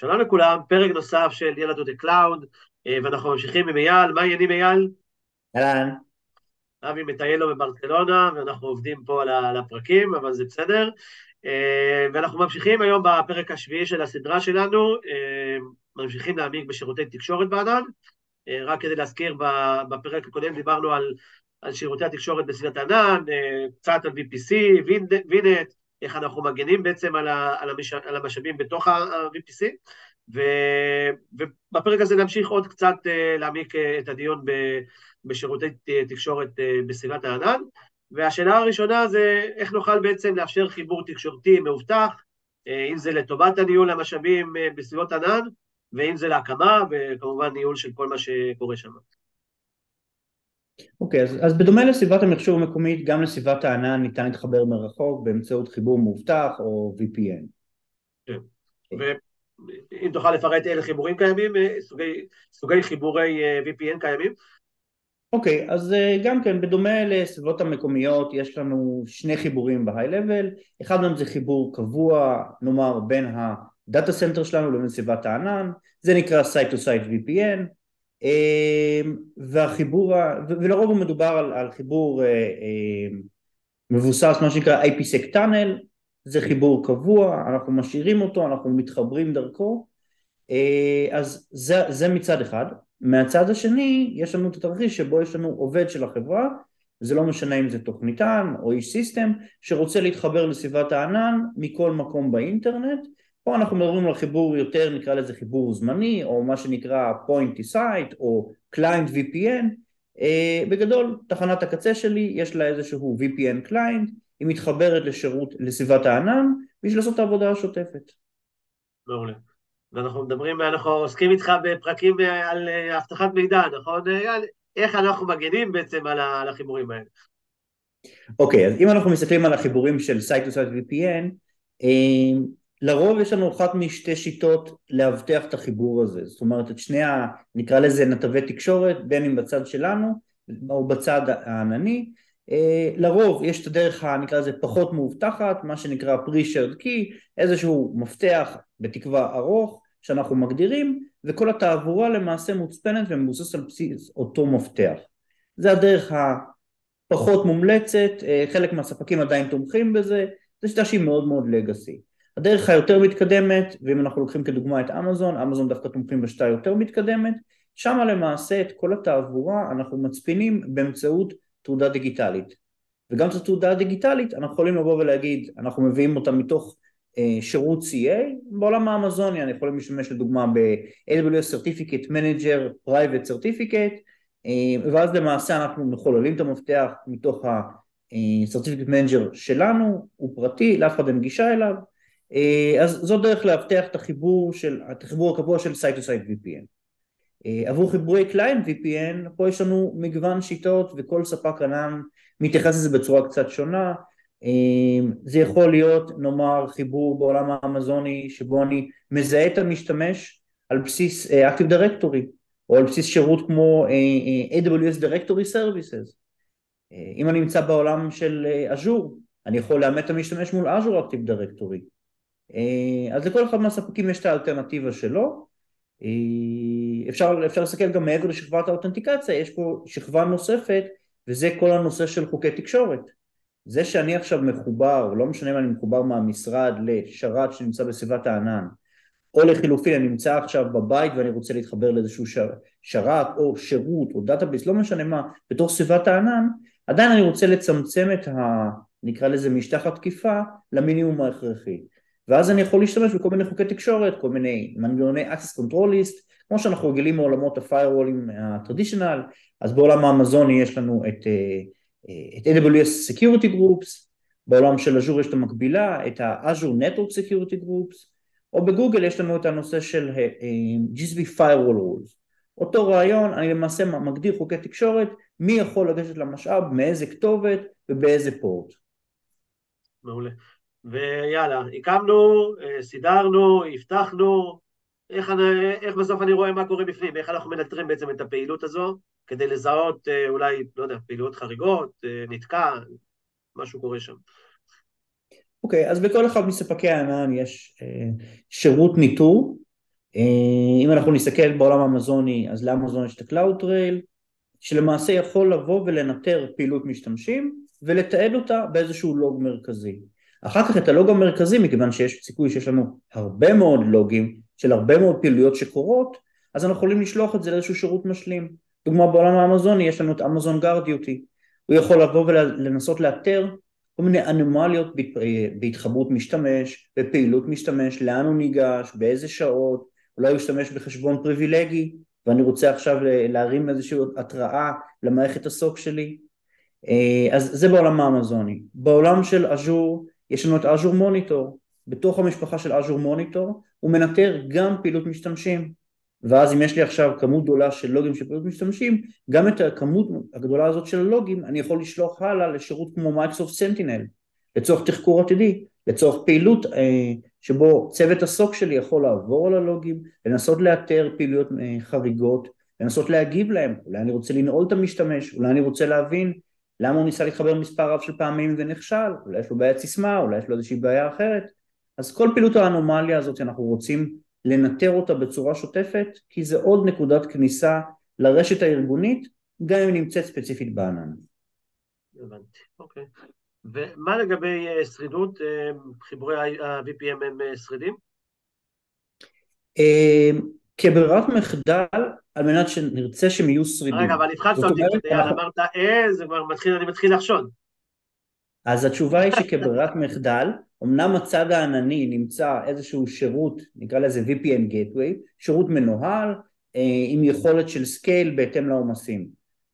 שלום לכולם, פרק נוסף של יאללה the cloud, ואנחנו ממשיכים עם אייל, מה העניינים אייל? אהלן. אבי מטייל לו בברצלונה, ואנחנו עובדים פה על הפרקים, אבל זה בסדר. אה, ואנחנו ממשיכים היום בפרק השביעי של הסדרה שלנו, אה, ממשיכים להעמיק בשירותי תקשורת בענן. אה, רק כדי להזכיר, בפרק הקודם דיברנו על, על שירותי התקשורת בסביבת ענן, קצת על VPC, וינט, איך אנחנו מגנים בעצם על, ה, על, המש, על המשאבים בתוך ה-VPC, ובפרק הזה נמשיך עוד קצת להעמיק את הדיון בשירותי תקשורת בסביבת הענן. והשאלה הראשונה זה איך נוכל בעצם לאפשר חיבור תקשורתי מאובטח, אה, אם זה לטובת הניהול המשאבים אה, בסביבות ענן, ואם זה להקמה, וכמובן ניהול של כל מה שקורה שם. אוקיי, okay, אז, אז בדומה לסביבת המחשוב המקומית, גם לסביבת הענן ניתן להתחבר מרחוק באמצעות חיבור מאובטח או VPN. כן, ואם תוכל לפרט אילו חיבורים קיימים, אה, סוגי, סוגי חיבורי VPN קיימים? אוקיי, okay, אז uh, גם כן, בדומה לסביבות המקומיות, יש לנו שני חיבורים ב-high-level, אחד מהם זה חיבור קבוע, נאמר, בין ה data center שלנו לבין סביבת הענן, זה נקרא Site-to-Site VPN, והחיבור, ולרוב הוא מדובר על, על חיבור uh, uh, מבוסס, מה שנקרא IPsec Tunnel, זה חיבור קבוע, אנחנו משאירים אותו, אנחנו מתחברים דרכו, uh, אז זה, זה מצד אחד. מהצד השני יש לנו את התרחיש שבו יש לנו עובד של החברה זה לא משנה אם זה תוכניתן או איש סיסטם שרוצה להתחבר לסביבת הענן מכל מקום באינטרנט פה אנחנו מדברים על חיבור יותר נקרא לזה חיבור זמני או מה שנקרא point to site או client VPN אה, בגדול תחנת הקצה שלי יש לה איזשהו VPN client היא מתחברת לשירות לסביבת הענן בשביל לעשות את העבודה השוטפת. מעולה. ואנחנו מדברים, אנחנו עוסקים איתך בפרקים אה, על אה, אבטחת מידע, נכון? איך אנחנו מגנים בעצם על החיבורים האלה. אוקיי, okay, אז אם אנחנו מסתכלים על החיבורים של Site to Site VPN, לרוב יש לנו אחת משתי שיטות לאבטח את החיבור הזה, זאת אומרת את שני ה... נקרא לזה נתבי תקשורת, בין אם בצד שלנו או בצד הענני, לרוב יש את הדרך הנקרא לזה פחות מאובטחת, מה שנקרא pre-shared key, איזשהו מפתח בתקווה ארוך שאנחנו מגדירים וכל התעבורה למעשה מוצפנת ומבוססת על בסיס אותו מפתח. זה הדרך הפחות מומלצת, אה, חלק מהספקים עדיין תומכים בזה, זו שיטה שהיא מאוד מאוד לגאסי. הדרך היותר מתקדמת, ואם אנחנו לוקחים כדוגמה את אמזון, אמזון דווקא תומכים בשיטה יותר מתקדמת, שם למעשה את כל התעבורה אנחנו מצפינים באמצעות תעודה דיגיטלית. וגם את התעודה הדיגיטלית אנחנו יכולים לבוא ולהגיד, אנחנו מביאים אותה מתוך אה, שירות CA, בעולם האמזוני אני יכול להשתמש לדוגמה ב-AWS Certificate Manager Private Certificate אה, ואז למעשה אנחנו מחוללים את המפתח מתוך ה-Certificate Manager שלנו, הוא פרטי, לאף אחד אין גישה אליו אז זו דרך לאבטח את החיבור, של, את החיבור הקבוע של Site to Site VPN עבור חיבורי קליינט VPN, פה יש לנו מגוון שיטות וכל ספק ענן מתייחס לזה בצורה קצת שונה. זה יכול להיות נאמר חיבור בעולם האמזוני שבו אני מזהה את המשתמש על בסיס אה, Active Directory או על בסיס שירות כמו אה, אה, AWS Directory Services. אם אני נמצא בעולם של אג'ור אני יכול לאמת את המשתמש מול אג'ור Active Directory אז לכל אחד מהספקים יש את האלטרנטיבה שלו אפשר, אפשר להסתכל גם מעבר לשכבת האותנטיקציה יש פה שכבה נוספת וזה כל הנושא של חוקי תקשורת זה שאני עכשיו מחובר, לא משנה אם אני מחובר מהמשרד לשרת שנמצא בסביבת הענן, או לחילופין אני נמצא עכשיו בבית ואני רוצה להתחבר לאיזשהו שרת או שירות או database, לא משנה מה, בתוך סביבת הענן, עדיין אני רוצה לצמצם את ה... נקרא לזה משטח התקיפה למינימום ההכרחי. ואז אני יכול להשתמש בכל מיני חוקי תקשורת, כל מיני מנגנוני access control list, כמו שאנחנו רגילים מעולמות ה-firewallים הטרדישיונל, אז בעולם האמזוני יש לנו את uh, את AWS Security Groups, בעולם של אג'ור יש את המקבילה, את ה-Azure Network Security Groups, או בגוגל יש לנו את הנושא של אה, אה, GSB Firewall Rules. אותו רעיון, אני למעשה מגדיר חוקי תקשורת, מי יכול לגשת למשאב, מאיזה כתובת ובאיזה פורט. מעולה. ויאללה, הקמנו, אה, סידרנו, הבטחנו, איך, איך בסוף אני רואה מה קורה בפנים, איך אנחנו מנטרים בעצם את הפעילות הזו, כדי לזהות אה, אולי, לא יודע, פעילויות חריגות, אה, נתקע, משהו קורה שם. אוקיי, okay, אז בכל אחד מספקי הענן יש אה, שירות ניטור, אם אנחנו נסתכל בעולם האמזוני, אז לאמזון יש את ה-Cloud Trail, שלמעשה יכול לבוא ולנטר פעילות משתמשים ולתעד אותה באיזשהו לוג מרכזי. אחר כך את הלוג המרכזי, מכיוון שיש סיכוי שיש לנו הרבה מאוד לוגים של הרבה מאוד פעילויות שקורות, אז אנחנו יכולים לשלוח את זה לאיזשהו שירות משלים. דוגמה בעולם האמזוני, יש לנו את אמזון גארד דיוטי. הוא יכול לבוא ולנסות לאתר כל מיני אנומליות בהתחברות משתמש, בפעילות משתמש, לאן הוא ניגש, באיזה שעות, אולי הוא ישתמש בחשבון פריבילגי, ואני רוצה עכשיו להרים איזושהי התראה למערכת הסוק שלי. אה, אז זה בעולם האמזוני. בעולם של אג'ור יש לנו את אג'ור מוניטור. בתוך המשפחה של אג'ור מוניטור הוא מנטר גם פעילות משתמשים. ואז אם יש לי עכשיו כמות גדולה של לוגים של פעילות משתמשים, גם את הכמות הגדולה הזאת של הלוגים אני יכול לשלוח הלאה לשירות כמו מייקרוסופט סנטינל, לצורך תחקור עתידי, לצורך פעילות אה, שבו צוות הסוק שלי יכול לעבור על הלוגים, לנסות לאתר פעילויות אה, חריגות, לנסות להגיב להם, אולי אני רוצה לנעול את המשתמש, אולי אני רוצה להבין למה הוא ניסה להתחבר מספר רב של פעמים ונכשל, אולי יש לו בעיית סיסמה, אולי יש לו איזושהי בעיה אחרת, אז כל פעילות האנומליה הזאת שאנחנו רוצים לנטר אותה בצורה שוטפת, כי זה עוד נקודת כניסה לרשת הארגונית, גם אם היא נמצאת ספציפית בענן. הבנתי, אוקיי. ומה לגבי אה, שרידות? אה, חיבורי ה-VPM הם אה, שרידים? כברירת מחדל, על מנת שנרצה שהם יהיו שרידים. רגע, אבל התחלת אותי, אמרת אה, זה כבר מתחיל, אני מתחיל לחשוד. אז התשובה היא שכברירת מחדל, אמנם הצד הענני נמצא איזשהו שירות, נקרא לזה VPN Gateway, שירות מנוהל עם יכולת של scale בהתאם לעומסים.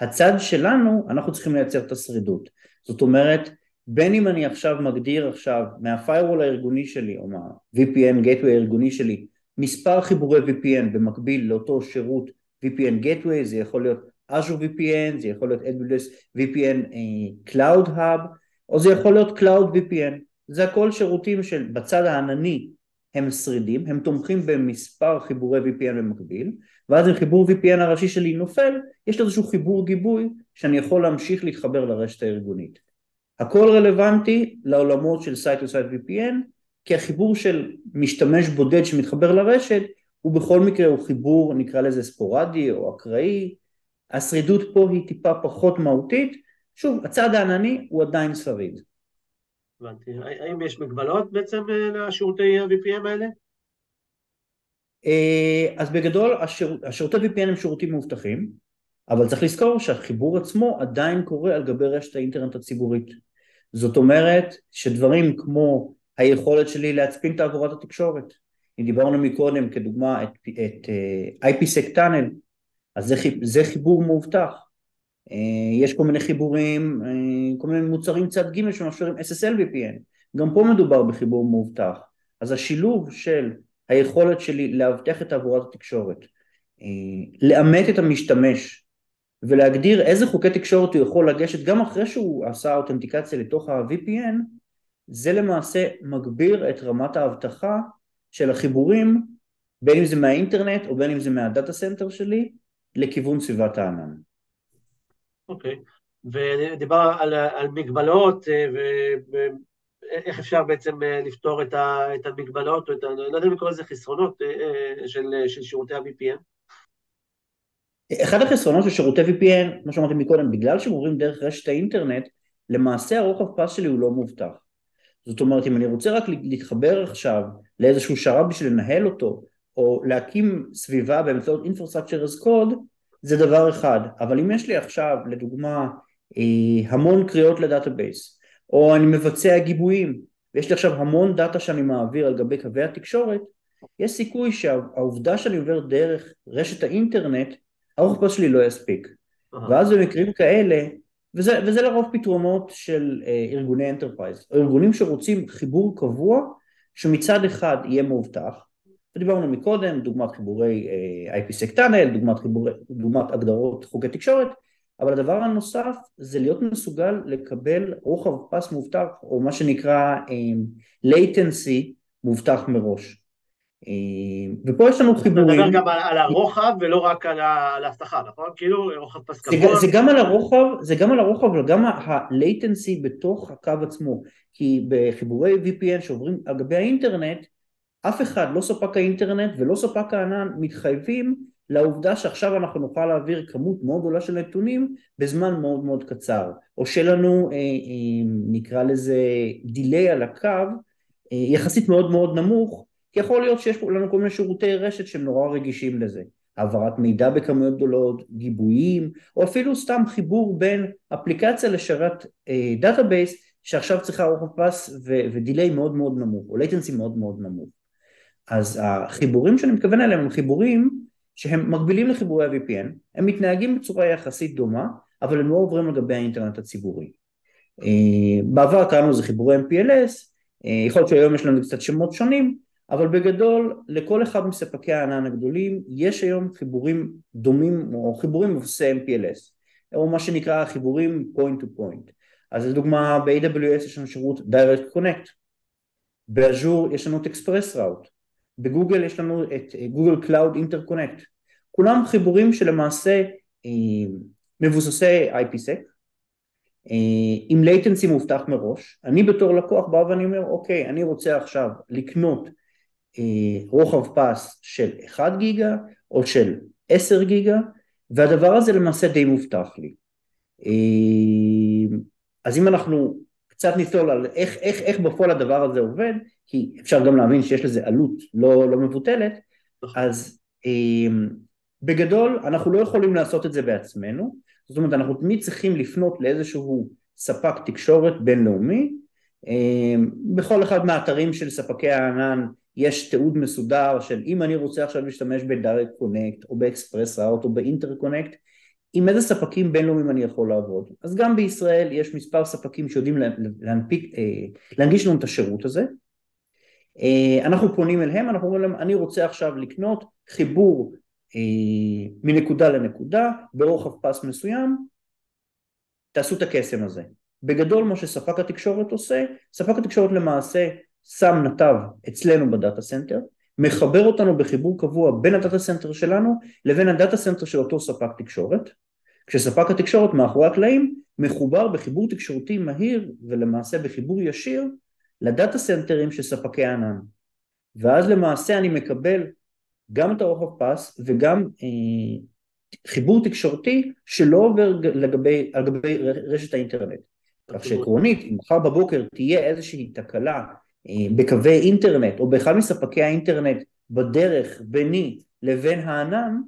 הצד שלנו, אנחנו צריכים לייצר את השרידות. זאת אומרת, בין אם אני עכשיו מגדיר עכשיו מה-firewall הארגוני שלי או מה-VPN Gateway הארגוני שלי מספר חיבורי VPN במקביל לאותו שירות VPN Gateway, זה יכול להיות Azure VPN, זה יכול להיות AWS VPN uh, Cloud Hub, או זה יכול להיות Cloud VPN, זה הכל שירותים שבצד הענני הם שרידים, הם תומכים במספר חיבורי VPN במקביל, ואז אם חיבור VPN הראשי שלי נופל, יש איזשהו חיבור גיבוי שאני יכול להמשיך להתחבר לרשת הארגונית. הכל רלוונטי לעולמות של Site to Site VPN כי החיבור של משתמש בודד שמתחבר לרשת הוא בכל מקרה הוא חיבור נקרא לזה ספורדי או אקראי, השרידות פה היא טיפה פחות מהותית, שוב הצד הענני הוא עדיין שריד. הבנתי, האם יש מגבלות בעצם אה, לשירותי ה-VPN האלה? אה, אז בגדול השיר, השירותי VPN הם שירותים מאובטחים, אבל צריך לזכור שהחיבור עצמו עדיין קורה על גבי רשת האינטרנט הציבורית. זאת אומרת שדברים כמו היכולת שלי להצפין תעבורת התקשורת, אם דיברנו מקודם כדוגמה את, את uh, IPSec tunnel, אז זה, זה חיבור מאובטח. Uh, יש כל מיני חיבורים, uh, כל מיני מוצרים צד ג' שמאפשרים SSL VPN, גם פה מדובר בחיבור מאובטח. אז השילוב של היכולת שלי לאבטח את תעבורת התקשורת, uh, לאמת את המשתמש ולהגדיר איזה חוקי תקשורת הוא יכול לגשת גם אחרי שהוא עשה אותנטיקציה לתוך ה-VPN, זה למעשה מגביר את רמת האבטחה של החיבורים, בין אם זה מהאינטרנט או בין אם זה מה-data center שלי, לכיוון סביבת הענן. אוקיי, okay. ודיבר על, על מגבלות אה, ואיך אפשר בעצם אה, לפתור את, ה, את המגבלות, או את ה... לא יודע אם לקרוא לזה חסרונות אה, של, של שירותי ה-VPN. אחד החסרונות של שירותי VPN, כמו שאמרתי מקודם, בגלל שהם עוברים דרך רשת האינטרנט, למעשה הרוחב פס שלי הוא לא מובטח. זאת אומרת, אם אני רוצה רק להתחבר עכשיו לאיזשהו שרת בשביל לנהל אותו, או להקים סביבה באמצעות Infrastructure as Code, זה דבר אחד. אבל אם יש לי עכשיו, לדוגמה, אה, המון קריאות ל-database, או אני מבצע גיבויים, ויש לי עכשיו המון data שאני מעביר על גבי קווי התקשורת, יש סיכוי שהעובדה שאני עובר דרך רשת האינטרנט הרוחב שלי לא יספיק. ואז במקרים כאלה, וזה, וזה לרוב פתרונות של אה, ארגוני enterprise, או ארגונים שרוצים חיבור קבוע שמצד אחד יהיה מאובטח, ודיברנו מקודם, דוגמת חיבורי אה, IPSec tunnel, דוגמת, חיבורי, דוגמת הגדרות חוקי תקשורת, אבל הדבר הנוסף זה להיות מסוגל לקבל רוחב פס מובטח, או מה שנקרא אה, latency מובטח מראש. אה, ופה יש לנו חיבורים. אתה מדבר גם על הרוחב ולא רק על האבטחה, נכון? כאילו רוחב פס קבוע. זה גם על הרוחב, זה גם על הרוחב, אבל גם ה-latency בתוך הקו עצמו. כי בחיבורי VPN שעוברים על גבי האינטרנט, אף אחד, לא ספק האינטרנט ולא ספק הענן, מתחייבים לעובדה שעכשיו אנחנו נוכל להעביר כמות מאוד גדולה של נתונים בזמן מאוד מאוד קצר, או שלנו אה, אה, נקרא לזה דיליי על הקו אה, יחסית מאוד מאוד נמוך, יכול להיות שיש לנו כל מיני שירותי רשת שהם נורא רגישים לזה. העברת מידע בכמויות גדולות, גיבויים, או אפילו סתם חיבור בין אפליקציה לשרת database שעכשיו צריכה רוחב פס ו-delay מאוד מאוד נמוך, או latency מאוד מאוד נמוך. אז החיבורים שאני מתכוון אליהם הם חיבורים שהם מקבילים לחיבורי ה-VPN, הם מתנהגים בצורה יחסית דומה, אבל הם לא עוברים לגבי האינטרנט הציבורי. אה, בעבר קראנו לזה חיבורי MPLS, אה, יכול להיות שהיום יש לנו קצת שמות שונים, אבל בגדול לכל אחד מספקי הענן הגדולים יש היום חיבורים דומים או חיבורים מבוססי MPLS, או מה שנקרא חיבורים point to point. אז לדוגמה ב-AWS יש לנו שירות Direct Connect, ב-Azure יש לנו את Express Route, ב-Google יש לנו את Google Cloud Interconnect כולם חיבורים שלמעשה אה, מבוססי IPSec אה, עם latency מובטח מראש. אני בתור לקוח בא ואני אומר אוקיי אני רוצה עכשיו לקנות אה, רוחב פס של 1 גיגה או של 10 גיגה והדבר הזה למעשה די מובטח לי. אז אם אנחנו קצת נסתול על איך, איך, איך בפועל הדבר הזה עובד, כי אפשר גם להבין שיש לזה עלות לא, לא מבוטלת, אז אה, בגדול אנחנו לא יכולים לעשות את זה בעצמנו, זאת אומרת אנחנו תמיד צריכים לפנות לאיזשהו ספק תקשורת בינלאומי, אה, בכל אחד מהאתרים של ספקי הענן יש תיעוד מסודר של אם אני רוצה עכשיו להשתמש ב-Direct Connect או ב-Express Route או ב-Interconnect עם איזה ספקים בינלאומיים אני יכול לעבוד. אז גם בישראל יש מספר ספקים שיודעים להנפיק, אה, להנגיש לנו את השירות הזה. אה, אנחנו פונים אליהם, אנחנו אומרים להם אני רוצה עכשיו לקנות חיבור אה, מנקודה לנקודה ברוחב פס מסוים, תעשו את הקסם הזה. בגדול מה שספק התקשורת עושה, ספק התקשורת למעשה שם נתב אצלנו ב-data center, מחבר אותנו בחיבור קבוע בין ה-data center שלנו לבין ה-data center של אותו ספק תקשורת, כשספק התקשורת מאחורי הקלעים מחובר בחיבור תקשורתי מהיר ולמעשה בחיבור ישיר ל-data centerים של ספקי הענן. ואז למעשה אני מקבל גם את הרוחב פס וגם אה, חיבור תקשורתי שלא עובר לגבי, על גבי רשת האינטרנט. כך שעקרונית, אם מחר בבוקר תהיה איזושהי תקלה בקווי אינטרנט או באחד מספקי האינטרנט בדרך ביני לבין הענן,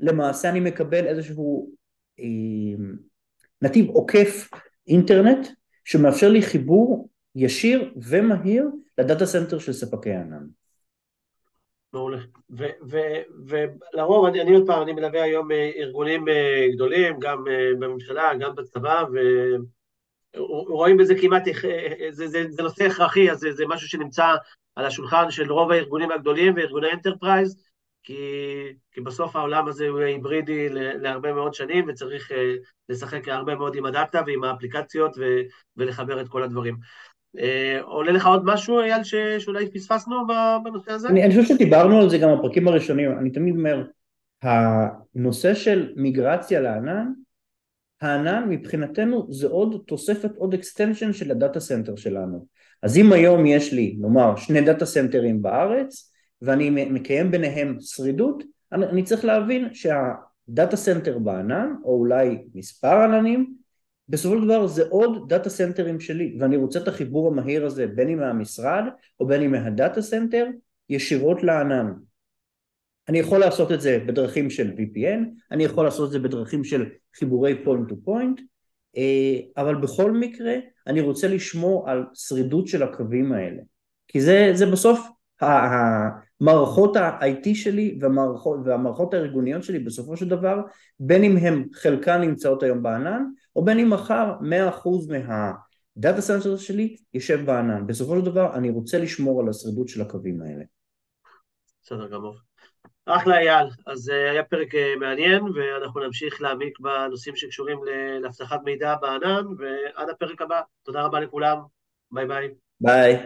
למעשה אני מקבל איזשהו אה, נתיב עוקף אינטרנט שמאפשר לי חיבור ישיר ומהיר ל-data center של ספקי הענן. מעולה. ולרוב, אני, אני עוד פעם, אני מלווה היום אה, ארגונים גדולים, גם בממשלה, גם בצבא, ו... רואים בזה כמעט, זה, זה, זה נושא הכרחי, אז זה, זה משהו שנמצא על השולחן של רוב הארגונים הגדולים וארגוני enterprise, כי, כי בסוף העולם הזה הוא היברידי להרבה מאוד שנים, וצריך אה, לשחק הרבה מאוד עם ה-data ועם האפליקציות ו, ולחבר את כל הדברים. אה, עולה לך עוד משהו, אייל, ש, שאולי פספסנו בנושא הזה? אני, אני חושב שדיברנו על זה גם בפרקים הראשונים, אני תמיד אומר, הנושא של מיגרציה לענן, הענן מבחינתנו זה עוד תוספת, עוד extension של ה-data center שלנו. אז אם היום יש לי, נאמר, שני data centerים בארץ, ואני מקיים ביניהם שרידות, אני, אני צריך להבין שה-data center בענן, או אולי מספר עננים, בסופו של דבר זה עוד data centerים שלי, ואני רוצה את החיבור המהיר הזה בין אם מהמשרד או בין אם מה-data center ישירות לענן. אני יכול לעשות את זה בדרכים של VPN, אני יכול לעשות את זה בדרכים של חיבורי to point, אה, אבל בכל מקרה אני רוצה לשמור על שרידות של הקווים האלה, כי זה, זה בסוף המערכות ה-IT שלי והמערכות, והמערכות הארגוניות שלי בסופו של דבר, בין אם הם חלקן נמצאות היום בענן, או בין אם מחר 100% מה data center שלי יושב בענן. בסופו של דבר אני רוצה לשמור על השרידות של הקווים האלה. בסדר גמור. אחלה אייל, אז אה, היה פרק אה, מעניין, ואנחנו נמשיך להעמיק בנושאים שקשורים לאבטחת מידע בענן, ועד הפרק הבא. תודה רבה לכולם, ביי ביי. ביי.